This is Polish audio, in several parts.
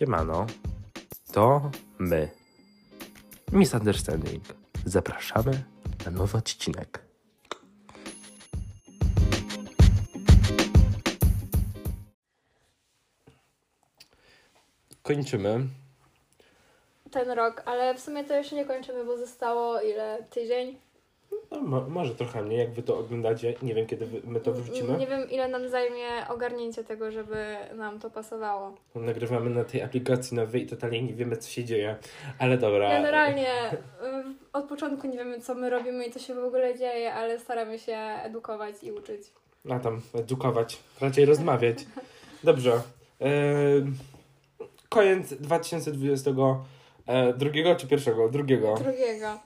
Siemano, to my. Misunderstanding. Zapraszamy na nowy odcinek. Kończymy. ten rok, ale w sumie to jeszcze nie kończymy, bo zostało ile? Tydzień? No, mo- może trochę mniej, jak wy to oglądacie. Nie wiem, kiedy my to wrzucimy. Nie wiem ile nam zajmie ogarnięcie tego, żeby nam to pasowało. Nagrywamy na tej aplikacji nowej i totalnie nie wiemy, co się dzieje. Ale dobra. Generalnie od początku nie wiemy co my robimy i co się w ogóle dzieje, ale staramy się edukować i uczyć. A tam, edukować, raczej rozmawiać. Dobrze. Ehm, koniec 2022 e, drugiego czy pierwszego? Drugiego. Drugiego.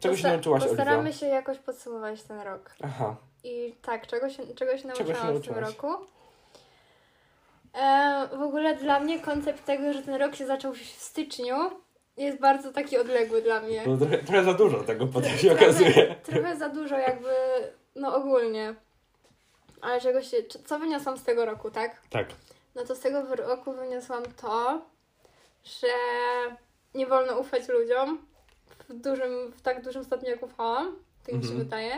Czego się Posta- nauczyłaś, Postaramy Oliwia? się jakoś podsumować ten rok. Aha. I tak, czego się, czego się Czego się nauczyłam w tym roku? E, w ogóle dla mnie koncept tego, że ten rok się zaczął w styczniu jest bardzo taki odległy dla mnie. No, trochę, trochę za dużo tego potem się Trochę- okazuje. Trochę za dużo jakby, no ogólnie. Ale czego się, co wyniosłam z tego roku, tak? Tak. No to z tego roku wyniosłam to, że nie wolno ufać ludziom w dużym, w tak dużym stopniu jak ufałam, tak mi się Mhm. wydaje.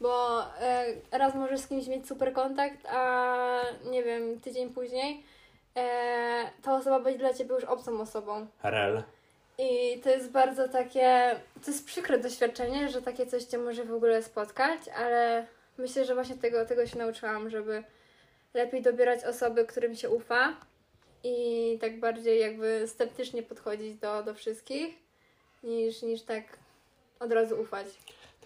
Bo e, raz możesz z kimś mieć super kontakt, a nie wiem, tydzień później e, ta osoba będzie dla ciebie już obcą osobą. Rel. I to jest bardzo takie, to jest przykre doświadczenie, że takie coś cię może w ogóle spotkać, ale myślę, że właśnie tego, tego się nauczyłam, żeby lepiej dobierać osoby, którym się ufa i tak bardziej jakby sceptycznie podchodzić do, do wszystkich, niż, niż tak od razu ufać.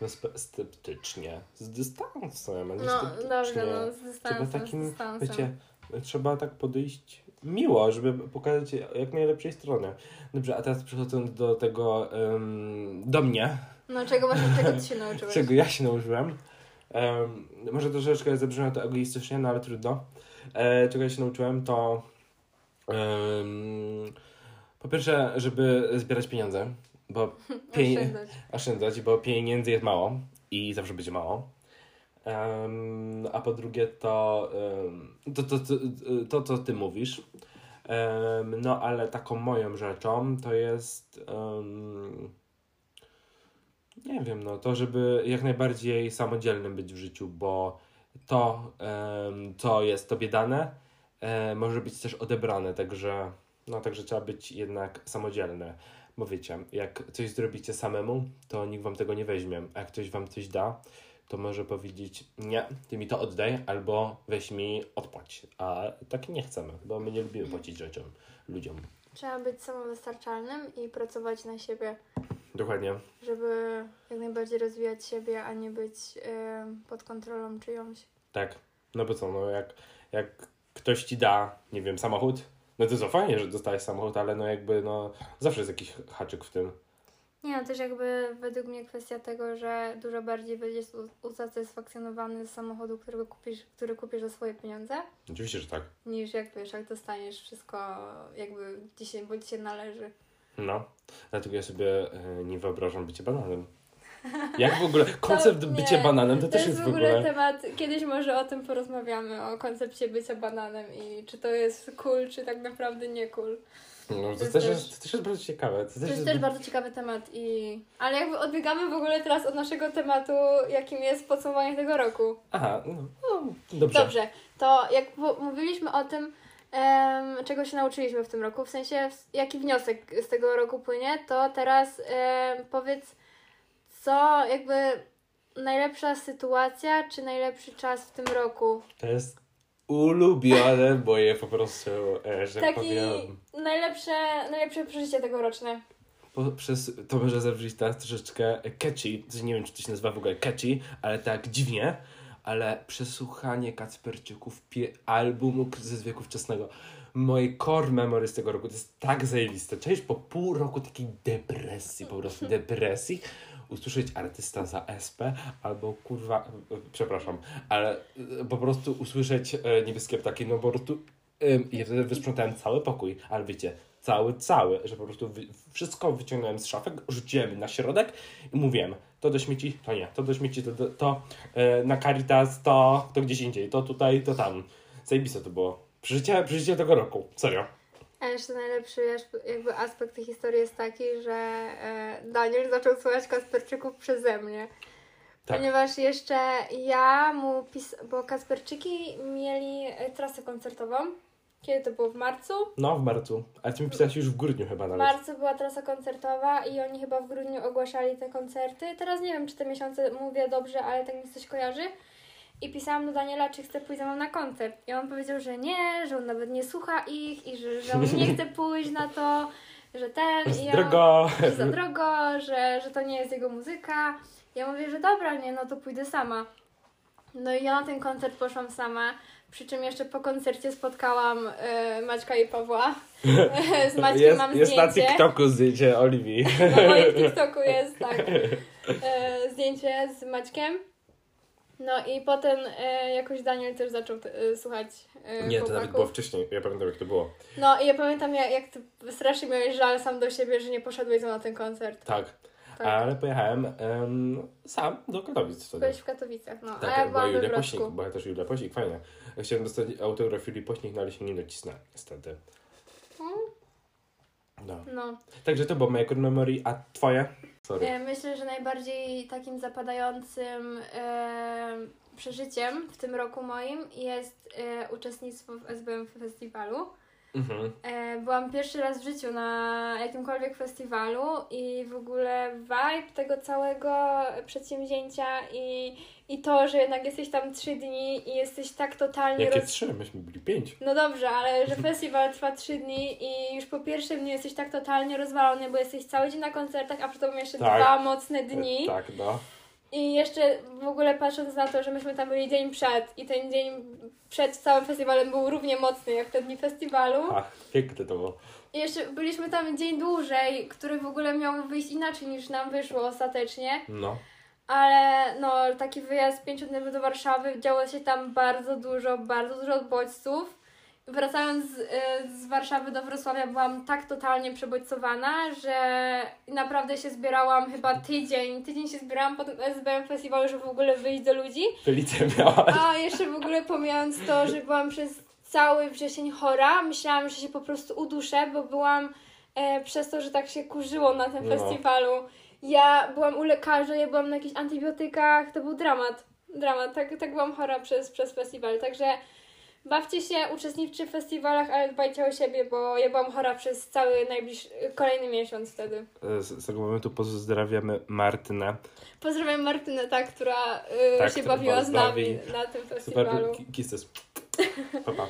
To spe- sceptycznie. Z dystansem. No sceptycznie. dobrze, no z Trzeba dystansem, takim, z dystansem. wiecie, trzeba tak podejść miło, żeby pokazać jak najlepszej strony. Dobrze, a teraz przechodząc do tego, em, do mnie, No czego właśnie, czego ty się nauczyłeś? czego ja się nauczyłem. Em, może troszeczkę zabrzmiało to egoistycznie, no ale trudno. E, czego ja się nauczyłem, to em, po pierwsze, żeby zbierać pieniądze, bo pie- Oszczędzać. oszczędzać, bo pieniędzy jest mało i zawsze będzie mało. Em, a po drugie to, em, to, to, to, to, co ty mówisz. Em, no ale taką moją rzeczą to jest nie wiem, no to, żeby jak najbardziej samodzielnym być w życiu, bo to, co jest tobie dane, może być też odebrane, także, no, także trzeba być jednak samodzielny. Bo wiecie, jak coś zrobicie samemu, to nikt wam tego nie weźmie. A jak ktoś wam coś da, to może powiedzieć, nie, ty mi to oddaj, albo weź mi odpłać. A tak nie chcemy, bo my nie lubimy płacić rzeczom, ludziom. Trzeba być samowystarczalnym i pracować na siebie. Dokładnie. żeby jak najbardziej rozwijać siebie, a nie być em, pod kontrolą czyjąś. Tak. No bo co, no jak, jak ktoś ci da, nie wiem, samochód, no to co, fajnie, że dostałeś samochód, ale no jakby, no zawsze jest jakiś haczyk w tym. Nie, no też jakby według mnie kwestia tego, że dużo bardziej będziesz usatysfakcjonowany z samochodu, którego kupisz, który kupisz za swoje pieniądze, Oczywiście, że tak. niż jak wiesz, jak dostaniesz wszystko jakby się, bo ci się należy. No, dlatego ja sobie e, nie wyobrażam bycie bananem. Jak w ogóle, koncept To bycie nie, bananem to, To też jest jest w ogóle temat, kiedyś może o tym porozmawiamy, o koncepcie bycia bananem i czy to jest cool, czy tak naprawdę nie cool. No, to, to też jest, to też jest bardzo ciekawe. To też jest też bardzo ciekawy temat i... Ale jakby odbiegamy w ogóle teraz od naszego tematu, jakim jest podsumowanie tego roku. Aha, no, no dobrze. Dobrze, to jak mówiliśmy o tym, em, czego się nauczyliśmy w tym roku, w sensie w- jaki wniosek z tego roku płynie, to teraz em, powiedz, co jakby najlepsza sytuacja, czy najlepszy czas w tym roku? To jest ulubione moje po prostu, e, że tak Taki powiem. najlepsze, najlepsze przeżycie tegoroczne. Po, przez, to może zabrzmieć teraz troszeczkę catchy, nie wiem czy to się nazywa w ogóle catchy, ale tak dziwnie, ale przesłuchanie Kacperczyków pie- albumu ze wieku wczesnego. Moje core memory z tego roku to jest tak zajebiste. Czaisz po pół roku takiej depresji, po prostu depresji, usłyszeć artysta za SP albo kurwa, e, przepraszam, ale e, po prostu usłyszeć e, niebieskie ptaki, no po prostu ja wtedy wysprzątałem cały pokój, ale wiecie, cały, cały, że po prostu wszystko wyciągnąłem z szafek, rzuciłem na środek i mówiłem, to do śmieci, to nie, to do śmieci, to, to, to na Caritas, to, to gdzieś indziej, to tutaj, to tam. Zajebiste to było. Przeżycie, przeżycie tego roku, serio. A jeszcze najlepszy jakby aspekt tej historii jest taki, że e, Daniel zaczął słuchać Kasperczyków przeze mnie. Tak. Ponieważ jeszcze ja mu pis... bo Kasperczyki mieli e, trasę koncertową. Kiedy to było? W marcu? No, w marcu. A ty mi pisałeś już w grudniu chyba W nawet. marcu była trasa koncertowa i oni chyba w grudniu ogłaszali te koncerty. Teraz nie wiem, czy te miesiące mówię dobrze, ale tak mi coś kojarzy. I pisałam do Daniela, czy chce pójść ze mną na koncert. I on powiedział, że nie, że on nawet nie słucha ich i że, że on nie chce pójść na to, że ten... Jest i ja, drogo. Że za drogo, że, że to nie jest jego muzyka. Ja mówię, że dobra, nie, no to pójdę sama. No i ja na ten koncert poszłam sama. Przy czym jeszcze po koncercie spotkałam e, Maćka i Pawła. z Maćkiem jest, mam jest na zdjęcie. TikToku zdjęcie Oliwii. Na moim TikToku jest, tak. E, zdjęcie z Maćkiem. No i potem e, jakoś Daniel też zaczął e, słuchać e, Nie, to chłopaków. nawet było wcześniej. Ja pamiętam jak to było. No i ja pamiętam jak, jak ty strasznie miałeś żal sam do siebie, że nie poszedłeś ze mną na ten koncert. Tak. Tak. Ale pojechałem em, sam do Katowic wtedy. Byłeś w Katowicach, no. Tak, a ja była byłam we Julia Wrocku. Pośnik, była też Julia Pośnik, fajnie. Chciałem dostać autograf Julii Pośnik, no ale się nie nacisnę, niestety. Mm. No. No. Także to było moje core memory, a twoje? Sorry. E, Myślę, że najbardziej takim zapadającym e, przeżyciem w tym roku moim jest e, uczestnictwo w SBM Festiwalu. Mhm. E, byłam pierwszy raz w życiu na jakimkolwiek festiwalu i w ogóle vibe tego całego przedsięwzięcia i, i to, że jednak jesteś tam trzy dni i jesteś tak totalnie Jakie roz... trzy? Myśmy byli pięć. No dobrze, ale że festiwal trwa trzy dni i już po pierwszym dniu jesteś tak totalnie rozwalony, bo jesteś cały dzień na koncertach, a przy tobą jeszcze Tak. dwa mocne dni. Tak, no. I jeszcze w ogóle patrząc na to, że myśmy tam byli dzień przed i ten dzień przed całym festiwalem był równie mocny jak te dni festiwalu. Ach, piękne to było. I jeszcze byliśmy tam dzień dłużej, który w ogóle miał wyjść inaczej niż nam wyszło ostatecznie. No. Ale no, taki wyjazd pięciodniowy do Warszawy, działo się tam bardzo dużo, bardzo dużo bodźców. Wracając z, y, z Warszawy do Wrocławia byłam tak totalnie przebodźcowana, że naprawdę się zbierałam chyba tydzień. Tydzień się zbierałam po tym SBM festiwalu, żeby w ogóle wyjść do ludzi. Felicję miałaś. A jeszcze w ogóle pomijając to, że byłam przez cały wrzesień chora, myślałam, że się po prostu uduszę, bo byłam e, przez to, że tak się kurzyło na tym No. festiwalu. Ja byłam u lekarza, ja byłam na jakichś antybiotykach, to był dramat. Dramat, tak, tak byłam chora przez, przez festiwal. Także bawcie się, uczestniczcie w festiwalach, ale dbajcie o siebie, bo ja byłam chora przez cały najbliższy, kolejny miesiąc wtedy. E, Z, z tego momentu pozdrawiamy Martynę. Pozdrawiam Martynę, ta, która y, Tak, się która bawiła z nami na tym Super, festiwalu. kisses. Papa.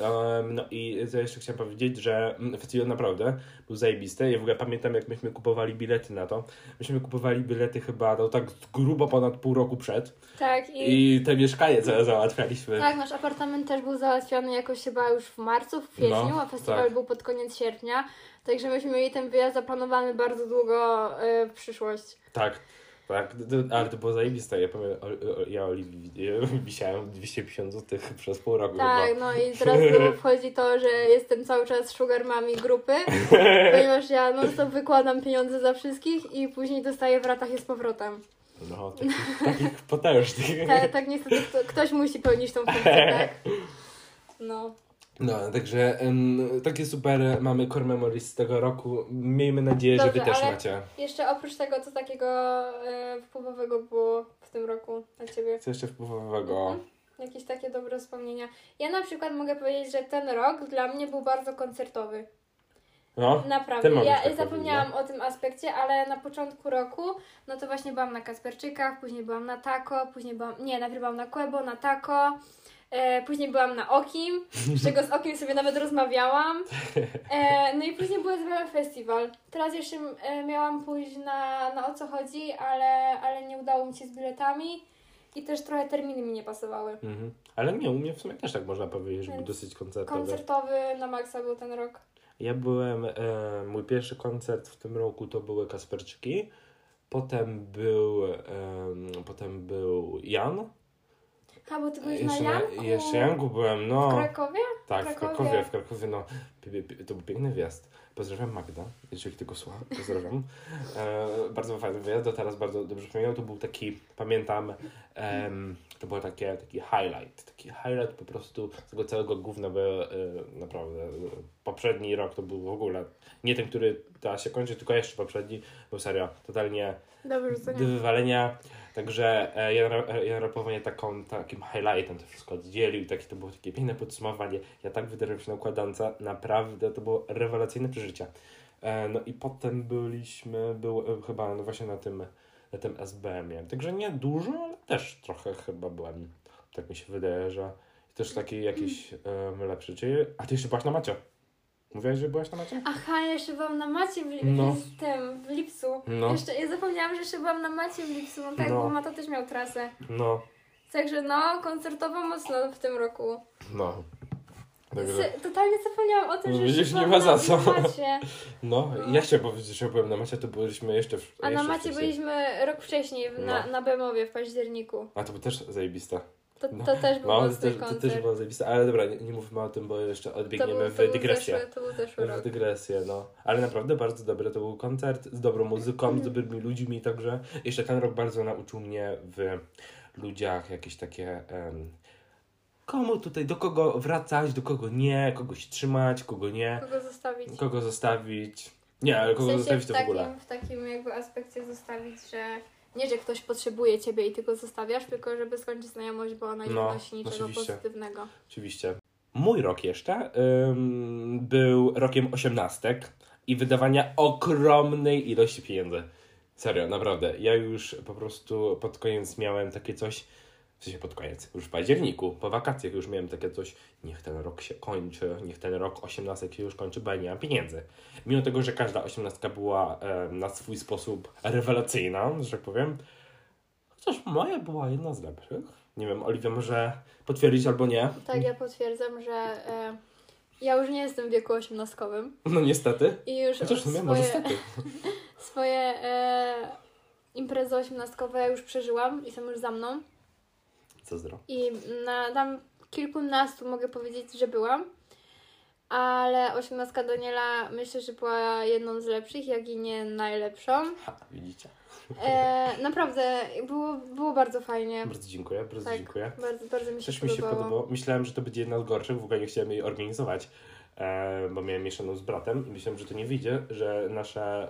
Um, no i co jeszcze chciałem powiedzieć, że mm, festiwal naprawdę był zajebisty. Ja w ogóle pamiętam, jak myśmy kupowali bilety na to. Myśmy kupowali bilety chyba no, tak grubo ponad pół roku przed. Tak, i, I te mieszkanie całe załatwialiśmy. tak, nasz apartament też był załatwiony jakoś chyba już w marcu, w kwietniu, No, a festiwal tak. był pod koniec sierpnia. Także myśmy mieli ten wyjazd zaplanowany bardzo długo y, w przyszłość. Tak. Tak, to- to- ale to było zajebiste. Ja, powiem, ja Oliwii wisiałem 250 zł przez pół roku Tak, chyba. no i teraz znowu wchodzi to, że jestem cały czas sugar mami grupy, ponieważ ja non stop wykładam pieniądze za wszystkich i później dostaję w ratach je z powrotem. No, takich, takich potężnych. Tak, tak niestety kto, ktoś musi pełnić tą funkcję, tak? No. No, także em, takie super mamy core memories z tego roku. Miejmy nadzieję, że Dobrze, wy też macie. Jeszcze oprócz tego, co takiego e, wpływowego było w tym roku dla Ciebie? Co jeszcze wpływowego? Mhm. Jakieś takie dobre wspomnienia. Ja na przykład mogę powiedzieć, że ten rok dla mnie był bardzo koncertowy. No, Naprawdę. Ja tak zapomniałam o tym aspekcie, ale na początku roku, no to właśnie byłam na Kasperczykach, później byłam na Taco, później byłam, nie, najpierw byłam na Quebo, na Taco, e, później byłam na Okim, z czego z Okim sobie nawet rozmawiałam. E, no i później był SBM Festiwal. Teraz jeszcze e, miałam pójść na, na o co chodzi, ale, ale nie udało mi się z biletami i też trochę terminy mi nie pasowały. mhm. ale nie, u mnie w sumie też tak można powiedzieć, że był dosyć koncertowy. Koncertowy na maksa był ten rok. Ja byłem, mój pierwszy koncert w tym roku to były Kasperczyki, potem był, em, potem był Jan, A, bo ty byłeś na Jeszcze, Janku. jeszcze Janku byłem, no. W Krakowie? Tak, w Krakowie. Krakowie, w Krakowie, no. To był piękny wjazd. Pozdrawiam Magda, jeżeli tego słucha, pozdrawiam. E, bardzo fajny wyjazd, do teraz bardzo dobrze pamiętam. To był taki, pamiętam, em, to był takie, taki highlight, taki highlight po prostu tego całego gówna, bo e, naprawdę poprzedni rok to był w ogóle, nie ten, który teraz się kończy, tylko jeszcze poprzedni, był serio, totalnie Dobrze, do nie. Także e, Jan, Ra- Jan Rapowanie taką, takim highlightem to wszystko oddzielił. Takie, to było takie piękne podsumowanie. Ja tak wydarzyłem się na układance. Naprawdę to było rewelacyjne przeżycie. E, no i potem byliśmy, był e, chyba no właśnie na tym, na tym SBM-ie. Także nie dużo, ale też trochę chyba byłem. Tak mi się wydaje, że też taki jakiś um, lepszy. Czyli, a ty jeszcze byłaś na macie? Mówiłaś, że byłaś na macie? Aha, ja jeszcze byłam na macie w, No. w tym, w Lipsu. No. Jeszcze, ja zapomniałam, że jeszcze byłam na macie w Lipsu, no tak, No. bo Mata też miał trasę. No, Także no, koncertowo mocno w tym roku. no. Także... Se- Totalnie zapomniałam o tym, że Widzisz, jeszcze nie byłam ma za na, co. na macie. No, ja chciałem powiedzieć, że byłem na macie, to byliśmy jeszcze w, A na jeszcze macie wcześniej. byliśmy rok wcześniej, w- na, No. na Bemowie w październiku. A to był też zajebiste. To, No. to też był No, to mocny to koncert. też było zajebiste, ale dobra, nie, nie mówmy o tym, bo jeszcze to był, odbiegniemy to w był dygresję. Zeszły, to był zeszły W dygresję, no. Ale naprawdę bardzo dobry to był koncert z dobrą muzyką, z dobrymi ludźmi, także jeszcze ten rok bardzo nauczył mnie w ludziach jakieś takie em, komu tutaj, do kogo wracać, do kogo nie, kogoś trzymać, kogo nie, Kogo zostawić? kogo zostawić. Nie, ale W kogo sensie zostawić w to w ogóle. takim, w takim jakby aspekcie zostawić, że nie, że ktoś potrzebuje ciebie i ty go zostawiasz, tylko żeby skończyć znajomość, bo ona nie No, wnosi niczego oczywiście. pozytywnego. Oczywiście. Mój rok jeszcze ym, był rokiem osiemnastek i wydawania ogromnej ilości pieniędzy. Serio, naprawdę. Ja już po prostu pod koniec miałem takie coś, w sensie pod koniec, już w październiku, po wakacjach już miałem takie coś, niech ten rok się kończy, niech ten rok osiemnastek się już kończy, bo ja nie mam pieniędzy. Mimo tego, że każda osiemnastka była em, na swój sposób rewelacyjna, że tak powiem, chociaż moja była jedna z lepszych. Nie wiem, Oliwia może potwierdzić albo nie. Tak, ja potwierdzam, że e, ja już nie jestem w wieku osiemnastkowym No niestety. i już Chociaż no, może swoje, stety. swoje e, imprezy osiemnastkowe już przeżyłam i są już za mną. I na tam kilkunastu mogę powiedzieć, że byłam. Ale osiemnastka Daniela myślę, że była jedną z lepszych, jak i nie najlepszą. Ha, widzicie. E, naprawdę, było, było bardzo fajnie. Bardzo dziękuję, bardzo Tak, dziękuję. Bardzo, bardzo mi się Też mi się podobało. Myślałem, że to będzie jedna z gorszych, w ogóle nie chciałem jej organizować, e, bo miałem mieszaną z bratem i myślałem, że to nie wyjdzie, że nasze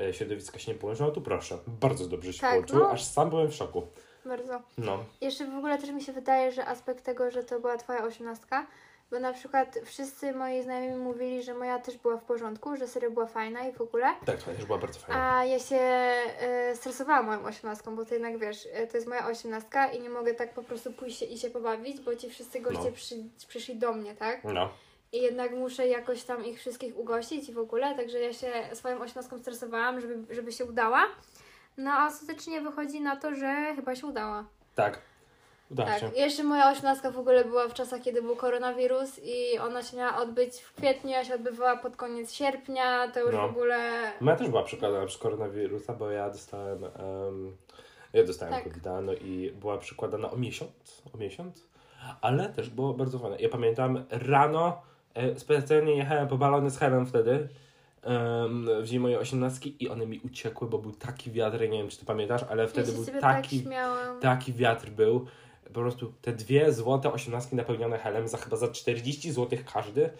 e, środowiska się nie połączą, a tu proszę. Bardzo dobrze się Tak, połączyły, no. aż sam byłem w szoku. Bardzo. No, Jeszcze w ogóle też mi się wydaje, że aspekt tego, że to była twoja osiemnastka, bo na przykład wszyscy moi znajomi mówili, że moja też była w porządku, że serio była fajna i w ogóle. tak, to też była bardzo fajna. A ja się e, stresowałam moją osiemnastką, bo to jednak wiesz, e, to jest moja osiemnastka i nie mogę tak po prostu pójść i się pobawić, bo ci wszyscy goście No. przy, przyszli do mnie, tak? No, I jednak muszę jakoś tam ich wszystkich ugościć i w ogóle, także ja się swoją osiemnastką stresowałam, żeby, żeby się udała. No a ostatecznie wychodzi na to, że chyba się udała. tak. Udało Tak, się. jeszcze moja osiemnastka w ogóle była w czasach, kiedy był koronawirus i ona się miała odbyć w kwietniu, a się odbywała pod koniec sierpnia, to już No. w ogóle... Moja też była przykładana przez koronawirusa, bo ja dostałem. Um, ja dostałem Tak. covid no i była przykładana o miesiąc. O miesiąc. Ale też było bardzo fajne. Ja pamiętam rano e, specjalnie jechałem po balony z Helem wtedy. Um, w dzień mojej osiemnastki i one mi uciekły, bo był taki wiatr, nie wiem czy ty pamiętasz, ale wtedy ja był sobie taki, tak taki wiatr był. Po prostu te dwie złote osiemnastki napełnione helem za chyba za 40 złotych każdy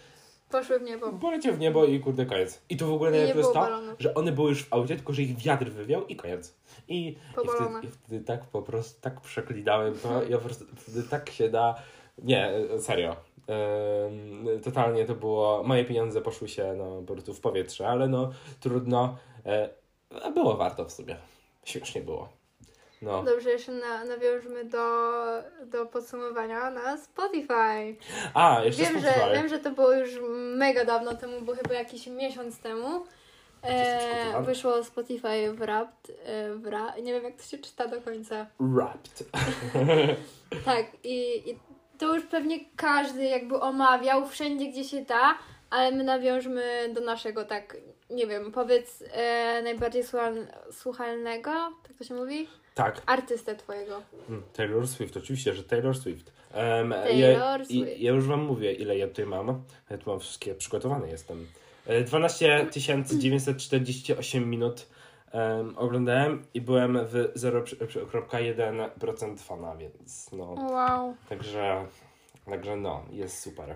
Poszły w niebo. polecie w niebo i kurde koniec. I to w ogóle najlepsze jest to, balonów. że one były już w aucie, tylko że ich wiatr wywiał i koniec. I, i, wtedy. I wtedy tak po prostu, tak przeklinałem to, ja po prostu wtedy tak się da, nie, serio. Totalnie to było, moje pieniądze poszły się no, po prostu w powietrze, ale no trudno, e, a było warto w sumie. Śmiesznie było. No. Dobrze, jeszcze na, nawiążmy do, do podsumowania na Spotify. A, jeszcze Wiem że, Spotify. wiem, że to było już mega dawno temu, bo chyba jakiś miesiąc temu. E, wyszło Spotify Wrapped. E, wra, nie wiem, jak to się czyta do końca. Wrapped. Tak, i, i to już pewnie każdy jakby omawiał wszędzie, gdzie się da, ale my nawiążmy do naszego, tak, nie wiem, powiedz e, najbardziej słuchal, słuchalnego, tak to się mówi? Tak, artystę twojego. Mm, Taylor Swift, oczywiście, że Taylor Swift. Em, Taylor ja, Swift. i- Ja już wam mówię, ile ja tutaj mam. Ja tu mam wszystkie przygotowany jestem. E, 12 948 minut em, oglądałem i byłem w 0,1% fana, więc no. Wow. Także, także no, jest super.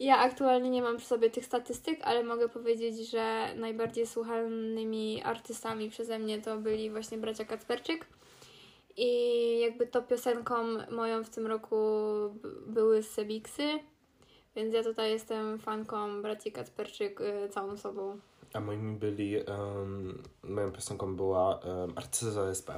Ja aktualnie nie mam przy sobie tych statystyk, ale mogę powiedzieć, że najbardziej słuchanymi artystami przeze mnie to byli właśnie bracia Kacperczyk. I jakby to piosenką moją w tym roku były Sebiksy, więc ja tutaj jestem fanką braci Kacperczyk y, całą sobą. A moimi byli, um, moją piosenką była um, Arcyza SP.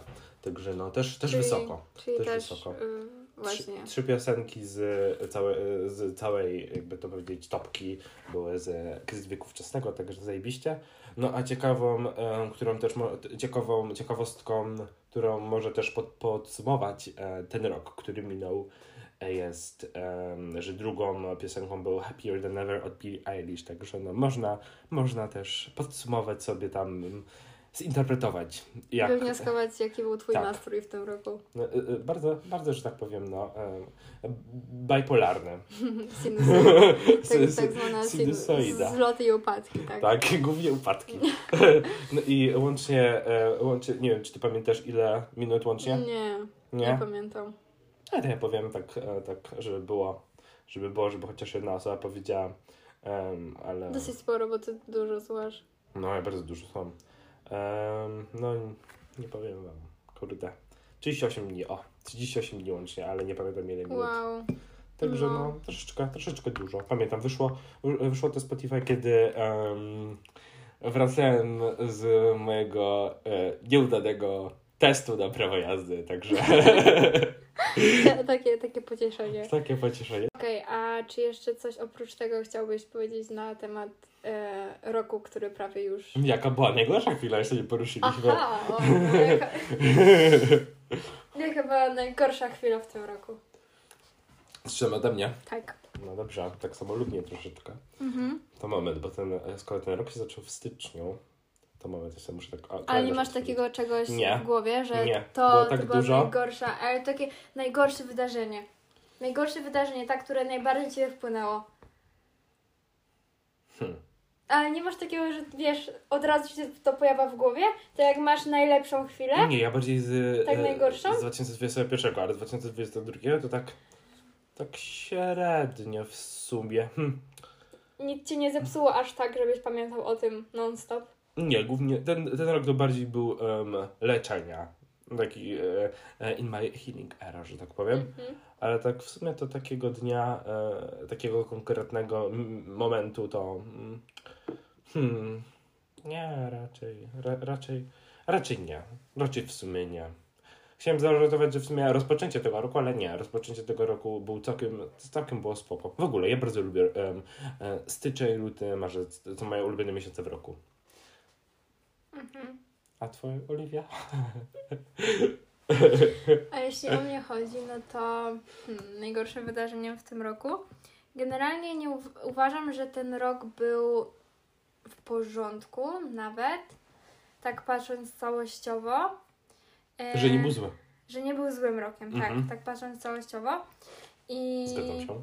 Także no, też, też Czyli- wysoko. Czyli Też też, wysoko. y, właśnie. Trzy, trzy piosenki z, całe, z całej, jakby to powiedzieć, topki były z z wieku wczesnego, także zajebiście. No a ciekawą, em, którą też, ciekawą, ciekawostką, którą może też pod, podsumować e, ten rok, który minął, e, jest, że drugą piosenką był Happier Than Ever od Billie Eilish, także no można, można też podsumować sobie tam, mm, zinterpretować, jak... Wywnioskować, jaki był Twój Tak. nastrój w tym roku. No, y, y, bardzo, bardzo, że tak powiem, no, bajpolarne. Sinusoida. Tak, tak zwana sin- sinusoida. zloty i upadki, tak. Tak, głównie upadki. No i łącznie, e, łącznie, nie wiem, czy ty pamiętasz ile minut łącznie? Nie, nie, Nie? pamiętam. Ale to ja powiem tak, e, tak, żeby było, żeby było, żeby chociaż jedna osoba powiedziała, em, ale Dosyć sporo, bo ty dużo słuchasz. no ja bardzo dużo są. Em, no nie powiem wam, kurde. 38 dni, o, 38 dni łącznie, ale nie pamiętam ile minut. Wow. Także no, No. troszeczkę, troszeczkę dużo. Pamiętam, wyszło, wy- wyszło to Spotify, kiedy em, wracałem z mojego e, nieudanego testu na prawo jazdy, także Ta- takie, takie pocieszenie. takie pocieszenie. Okej, a czy jeszcze coś oprócz tego chciałbyś powiedzieć na temat e, roku, który prawie już... Jaka była najgorsza chwila, jeszcze nie poruszyliśmy. Aha! O, no, jaka... Nie, chyba najgorsza chwila w tym roku. Trzymam ode mnie. Tak. No dobrze, tak samo lubnie troszeczkę. Mhm. To moment, bo ten, e, skoro ten rok się zaczął w styczniu, to moment, ja sobie muszę tak... a, Ale nie masz takiego czegoś Nie. w głowie, że Nie. to, Było to tak była dużo. najgorsza, ale takie najgorsze wydarzenie. Najgorsze wydarzenie, tak, które najbardziej Ciebie wpłynęło. Hmm. Ale nie masz takiego, że wiesz, od razu się to pojawia w głowie? To jak masz najlepszą chwilę? Nie, ja bardziej z, Tak e, najgorszą? z 2021, ale 2022 to tak tak średnio w sumie. Hm. Nic Cię nie zepsuło aż tak, żebyś pamiętał o tym non-stop. Nie, głównie ten, ten rok to bardziej był um, leczenia. Taki e, e, in my healing era, że tak powiem. Mhm. Ale tak w sumie to takiego dnia, e, takiego konkretnego m- momentu to mm, hmm, nie, raczej, ra, raczej, raczej nie. Raczej w sumie nie. Chciałem zażartować, że w sumie rozpoczęcie tego roku, ale nie. Rozpoczęcie tego roku był całkiem, całkiem było spoko. W ogóle, ja bardzo lubię e, styczeń, luty, marzec. To moje ulubione miesiące w roku. Mhm. A twoje, Oliwia? A jeśli o mnie chodzi, no to hmm, najgorszym wydarzeniem w tym roku. Generalnie nie uw- uważam, że ten rok był w porządku nawet. Tak patrząc całościowo. E, Że nie był zły. Że nie był złym rokiem, Mhm. tak, tak patrząc całościowo. I Zgadzam się.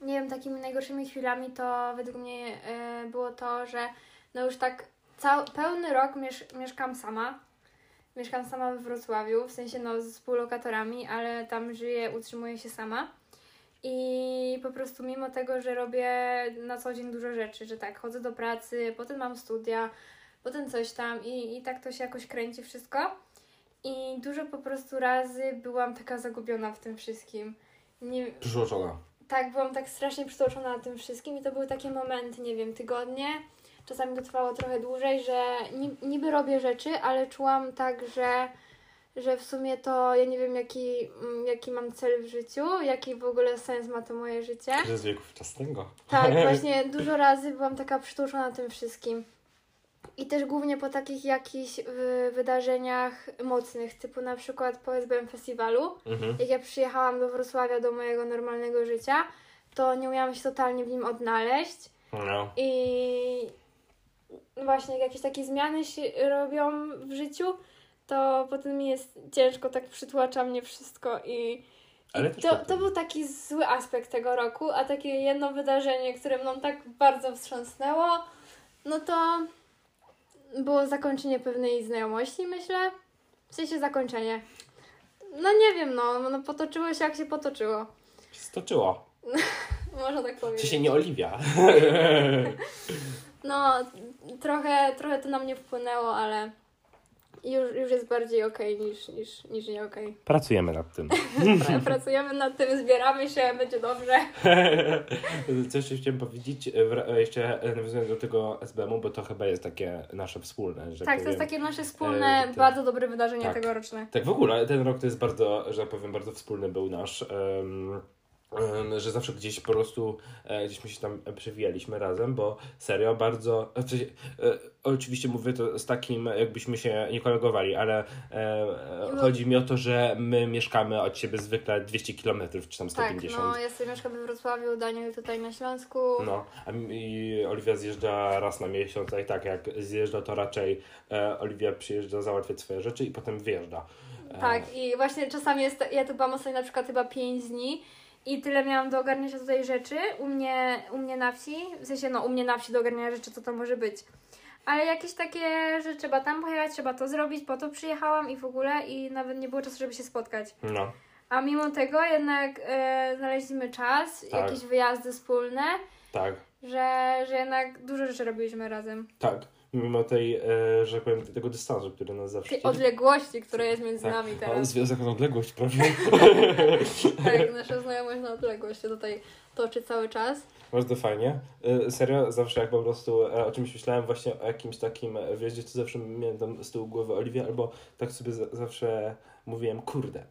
nie wiem, takimi najgorszymi chwilami to według mnie e, było to, że no już tak cał, pełny rok miesz, mieszkam sama. Mieszkam sama we Wrocławiu, w sensie no z współlokatorami, ale tam żyję, utrzymuję się sama. I po prostu mimo tego, że robię na co dzień dużo rzeczy, że tak, chodzę do pracy, potem mam studia, potem coś tam i, i tak to się jakoś kręci wszystko. I dużo po prostu razy byłam taka zagubiona w tym wszystkim. Nie, Przyszłoczona. tak, byłam tak strasznie przytłoczona na tym wszystkim i to były takie momenty, nie wiem, tygodnie. Czasami to trwało trochę dłużej, że ni- niby robię rzeczy, ale czułam tak, że, że w sumie to ja nie wiem, jaki, mm, jaki mam cel w życiu, jaki w ogóle sens ma to moje życie. Że z wieku wczesnego. Tak, właśnie dużo razy byłam taka przytłoczona tym wszystkim. I też głównie po takich jakichś y, wydarzeniach mocnych, typu na przykład po SBM Festiwalu, Mhm. jak ja przyjechałam do Wrocławia, do mojego normalnego życia, to nie umiałam się totalnie w nim odnaleźć. No. I właśnie jak jakieś takie zmiany się robią w życiu, to potem mi jest ciężko, tak przytłacza mnie wszystko i Ale I to, to był taki zły aspekt tego roku, a takie jedno wydarzenie, które mną tak bardzo wstrząsnęło, no to było zakończenie pewnej znajomości, myślę. W sensie zakończenie. No nie wiem, no, no potoczyło się jak się potoczyło. Stoczyło. Można tak Czy powiedzieć. się nie oliwia? No, trochę, trochę to na mnie wpłynęło, ale już, już jest bardziej okej niż, niż, niż nie okej. Pracujemy nad tym. Pra- Pracujemy nad tym, zbieramy się, będzie dobrze. Co jeszcze chciałem powiedzieć, e, wra- jeszcze nawiązując do tego SBM-u, bo to chyba jest takie nasze wspólne, że Tak, to powiem. jest takie nasze wspólne, E, to- bardzo dobre wydarzenie tak. tegoroczne. Tak, w ogóle ten rok to jest bardzo, że tak powiem, bardzo wspólny był nasz. em, że zawsze gdzieś po prostu e, gdzieśmy się tam przewijaliśmy razem, bo serio bardzo. W sensie, e, oczywiście mówię to z takim, jakbyśmy się nie kolegowali, ale e, No. chodzi mi o to, że my mieszkamy od siebie zwykle 200 km czy tam Tak, 150. no ja sobie mieszkam we Wrocławiu, Daniel tutaj na Śląsku. No, a mi Oliwia zjeżdża raz na miesiąc, a i tak jak zjeżdża, to raczej e, Oliwia przyjeżdża załatwiać swoje rzeczy i potem wyjeżdża. E, Tak, i właśnie czasami jest, ja tu byłam ostatnio na przykład chyba 5 dni i tyle miałam do ogarnięcia tutaj rzeczy u mnie, u mnie na wsi, w sensie no u mnie na wsi do ogarniania rzeczy, co to może być. Ale jakieś takie, że trzeba tam pojechać, trzeba to zrobić, po to przyjechałam i w ogóle i nawet nie było czasu, żeby się spotkać. No, A mimo tego jednak e, znaleźliśmy czas, Tak. jakieś wyjazdy wspólne, tak, że, że jednak dużo rzeczy robiliśmy razem. tak. Mimo tej, e, że powiem, tego dystansu, który nas zawsze... Tej odległości, która jest między tak. nami A teraz. związek na odległość, prawda? Tak, nasza znajomość na odległość się tutaj toczy cały czas. Bardzo fajnie. E, Serio, zawsze jak po prostu e, o czymś myślałem, właśnie o jakimś takim wjeździe, to zawsze miałem tam z tyłu głowy Oliwię, albo tak sobie za- zawsze mówiłem, kurde,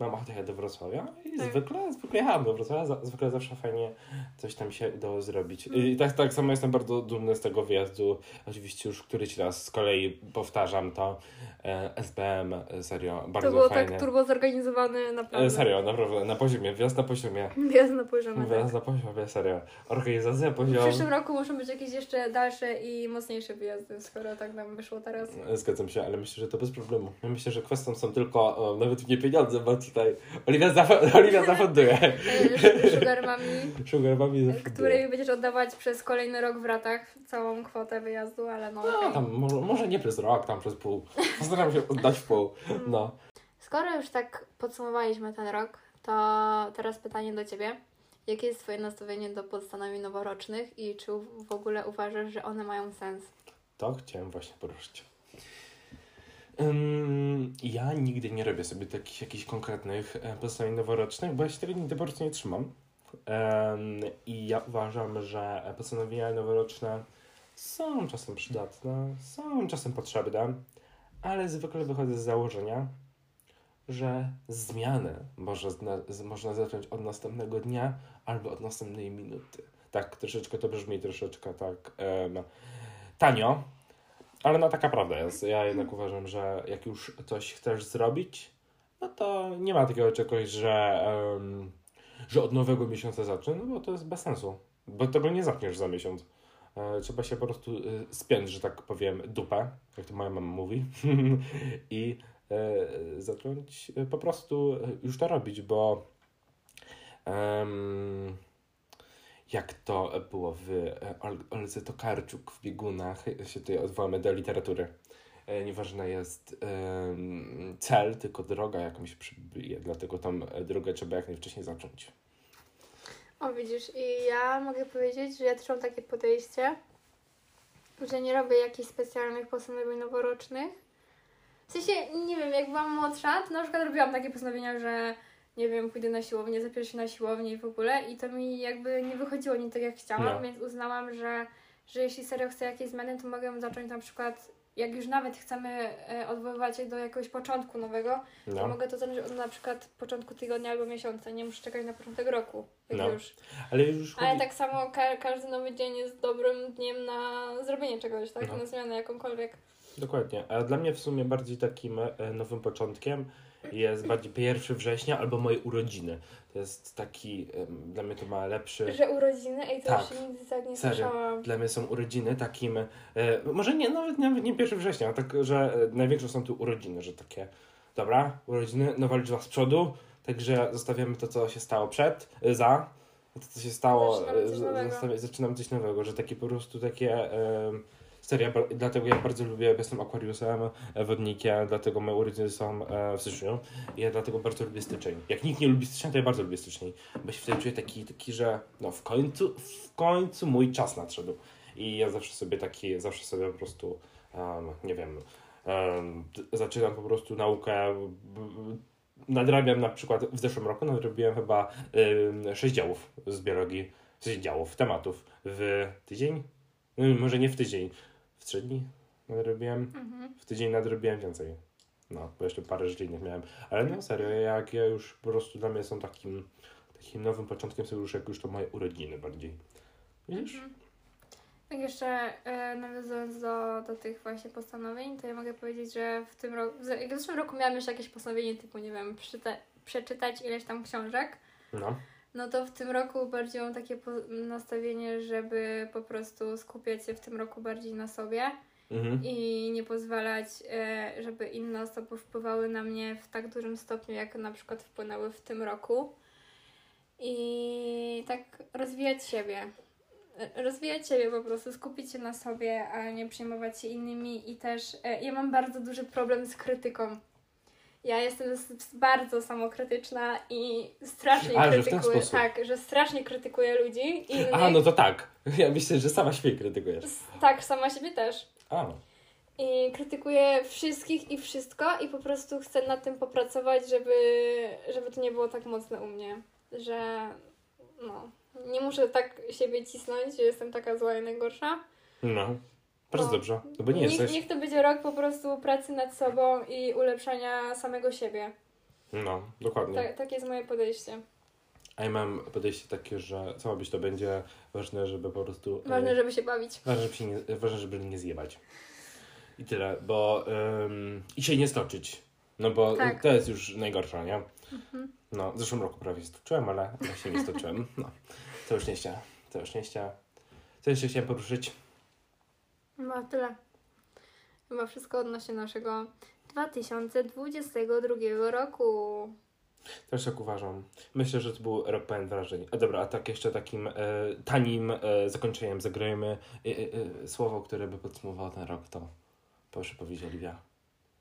mam ochotę jechać do Wrocławia i Tak. zwykle, zwykle jechałem do Wrocławia, zwykle zawsze fajnie coś tam się udało zrobić. Mhm. I tak, tak samo jestem bardzo dumny z tego wyjazdu. Oczywiście już któryś raz z kolei powtarzam to. E, SBM, e, serio, bardzo to było fajnie. tak turbo zorganizowany naprawdę. E, Serio, naprawdę, na poziomie, wjazd na poziomie. Wjazd na poziomie. Wjazd Tak. na poziomie, serio. Organizacja W poziom. przyszłym roku muszą być jakieś jeszcze dalsze i mocniejsze wyjazdy, skoro tak nam wyszło teraz. Zgadzam się, ale myślę, że to bez problemu. Ja myślę, że kwestią są tylko nawet nie pieniądze, bo tutaj Oliwia, zaf- Oliwia zafunduje. Sugar Mami, Sugar Mami zafunduje. której będziesz oddawać przez kolejny rok w ratach całą kwotę wyjazdu, ale no No, tam, może, może nie przez rok, tam przez pół. Postaram się oddać w pół. No. Skoro już tak podsumowaliśmy ten rok, to teraz pytanie do Ciebie. Jakie jest Twoje nastawienie do postanowień noworocznych i czy w ogóle uważasz, że one mają sens? To chciałem właśnie poruszyć. Ja nigdy nie robię sobie takich jakichś konkretnych e, postanowień noworocznych, bo ja się tego nigdy po prostu nie trzymam. Ym, I ja uważam, że postanowienia noworoczne są czasem przydatne, są czasem potrzebne, ale zwykle wychodzę z założenia, że zmiany z, można zacząć od następnego dnia albo od następnej minuty. Tak, troszeczkę to brzmi troszeczkę tak em, tanio, ale no taka prawda jest. Ja jednak uważam, że jak już coś chcesz zrobić, no to nie ma takiego czegoś, że, em, że od nowego miesiąca zacznę, no bo to jest bez sensu. Bo tego nie zaczniesz za miesiąc. E, Trzeba się po prostu e, spiąć, że tak powiem, dupę, jak to moja mama mówi, i e, zacząć e, po prostu e, już to robić, bo em, jak to było w e, Ol- Olce Tokarczuk w biegunach, się tutaj odwołamy do literatury. E, Nieważne jest cel, tylko droga jakąś przybije, dlatego tam e, drogę trzeba jak najwcześniej zacząć. O, widzisz, i ja mogę powiedzieć, że ja też mam takie podejście, że nie robię jakichś specjalnych postanowień noworocznych. W sensie, nie wiem, jak byłam młodsza, to na przykład robiłam takie postanowienia, że nie wiem, pójdę na siłownię, zapiszę się na siłownię i w ogóle i to mi jakby nie wychodziło nie tak jak chciałam, No. więc uznałam, że, że jeśli serio chcę jakieś zmiany, to mogę zacząć na przykład, jak już nawet chcemy e, odwoływać się do jakiegoś początku nowego, to No. mogę to zacząć od na przykład początku tygodnia albo miesiąca, nie muszę czekać na początek roku, jak No. już. Ale już Ale chodzi- tak samo ka- każdy nowy dzień jest dobrym dniem na zrobienie czegoś, tak? No. Na zmianę jakąkolwiek. Dokładnie. A dla mnie w sumie bardziej takim e, nowym początkiem jest bardziej 1 września albo moje urodziny. To jest taki, dla mnie to ma lepszy... Że urodziny? Ej, to Tak. jeszcze nigdy tak nie Serio. słyszałam. Dla mnie są urodziny takim, e, może nie, nawet, nawet nie 1 września, tak, że e, największe są tu urodziny, że takie, dobra, urodziny, nowa liczba z przodu, także zostawiamy to, co się stało przed, e, za, to, co się stało, Zaczynamy coś zaczynamy coś nowego, że takie po prostu takie, e, seria, ba- dlatego ja bardzo lubię, jestem Aquariusem, e, wodnikiem, dlatego moje urodziny są e, w styczniu ja dlatego bardzo lubię styczeń. Jak nikt nie lubi stycznia, to ja bardzo lubię styczeń, bo się wtedy czuję taki, taki że no w końcu, w końcu mój czas nadszedł. I ja zawsze sobie taki, zawsze sobie po prostu, em, nie wiem, em, d- zaczynam po prostu naukę, b- b- nadrabiam na przykład, w zeszłym roku nadrobiłem chyba um, 6 działów z biologii, 6 działów, tematów w tydzień, No, może nie w tydzień, w trzy dni nadrobiłem, Mhm. w tydzień nadrobiłem więcej. No, bo jeszcze parę rzeczy innych miałem. Ale no serio, jak ja już po prostu dla mnie są takim, takim nowym początkiem są już jak już to moje urodziny bardziej. Widzisz? Mhm. Tak jeszcze e, nawiązując do, do tych właśnie postanowień, to ja mogę powiedzieć, że w tym roku, w zeszłym roku miałam już jakieś postanowienie typu, nie wiem, przeczyta, przeczytać ileś tam książek, No. No to w tym roku bardziej mam takie nastawienie, żeby po prostu skupiać się w tym roku bardziej na sobie Mhm. i nie pozwalać, e, żeby inne osoby wpływały na mnie w tak dużym stopniu, jak na przykład wpłynęły w tym roku. I tak rozwijać siebie. Rozwijać siebie po prostu, skupić się na sobie, a nie przejmować się innymi. I też e, ja mam bardzo duży problem z krytyką. Ja jestem bardzo samokrytyczna i strasznie ten krytykuję. Tak, że strasznie krytykuję ludzi. Innych. A, no to tak. Ja myślę, że sama siebie krytykujesz. Tak, sama siebie też. A, I krytykuję wszystkich i wszystko i po prostu chcę nad tym popracować, żeby, żeby to nie było tak mocne u mnie, że no, nie muszę tak siebie cisnąć, że jestem taka zła i najgorsza. no. Bardzo No. dobrze. Nie niech, jesteś. niech to będzie rok po prostu pracy nad sobą i ulepszania samego siebie. No, dokładnie. Tak, takie jest moje podejście. A ja mam podejście takie, że co ma być, to będzie ważne, żeby po prostu. e, Ważne, żeby się bawić. Ważne, żeby, się nie, ważne, żeby nie zjebać. I tyle, bo ym, i się nie stoczyć. No bo Tak. to jest już najgorsze, nie? No, w zeszłym roku prawie stoczyłem, ale, ale się nie stoczyłem. No, całe szczęście, całe szczęście. Co jeszcze chciałem poruszyć? Chyba tyle. Chyba wszystko odnośnie naszego 2022 roku. Też tak uważam. Myślę, że to był rok pełen wrażeń. A dobra, a tak jeszcze takim e, tanim e, zakończeniem zagrajmy e, e, e, słowo, które by podsumowało ten rok, to proszę powiedzieć Oliwia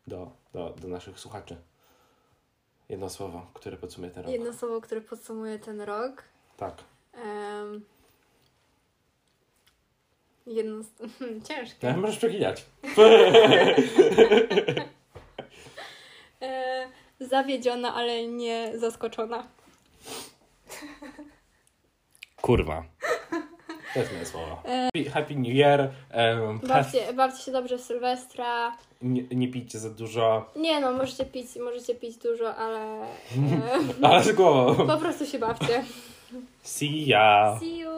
do, do, do naszych słuchaczy. Jedno słowo, które podsumuje ten rok. Jedno słowo, które podsumuje ten rok. Tak. Em, jedno z... Ciężkie. No, możesz przeginać. E, zawiedziona, ale nie zaskoczona. Kurwa. To jest moje słowo. Happy, happy New Year. Um, Bawcie, bawcie się dobrze w Sylwestra. nie, nie pijcie za dużo. Nie no, możecie pić, możecie pić dużo, ale e, Ale z głową. po prostu się bawcie. See ya. See you.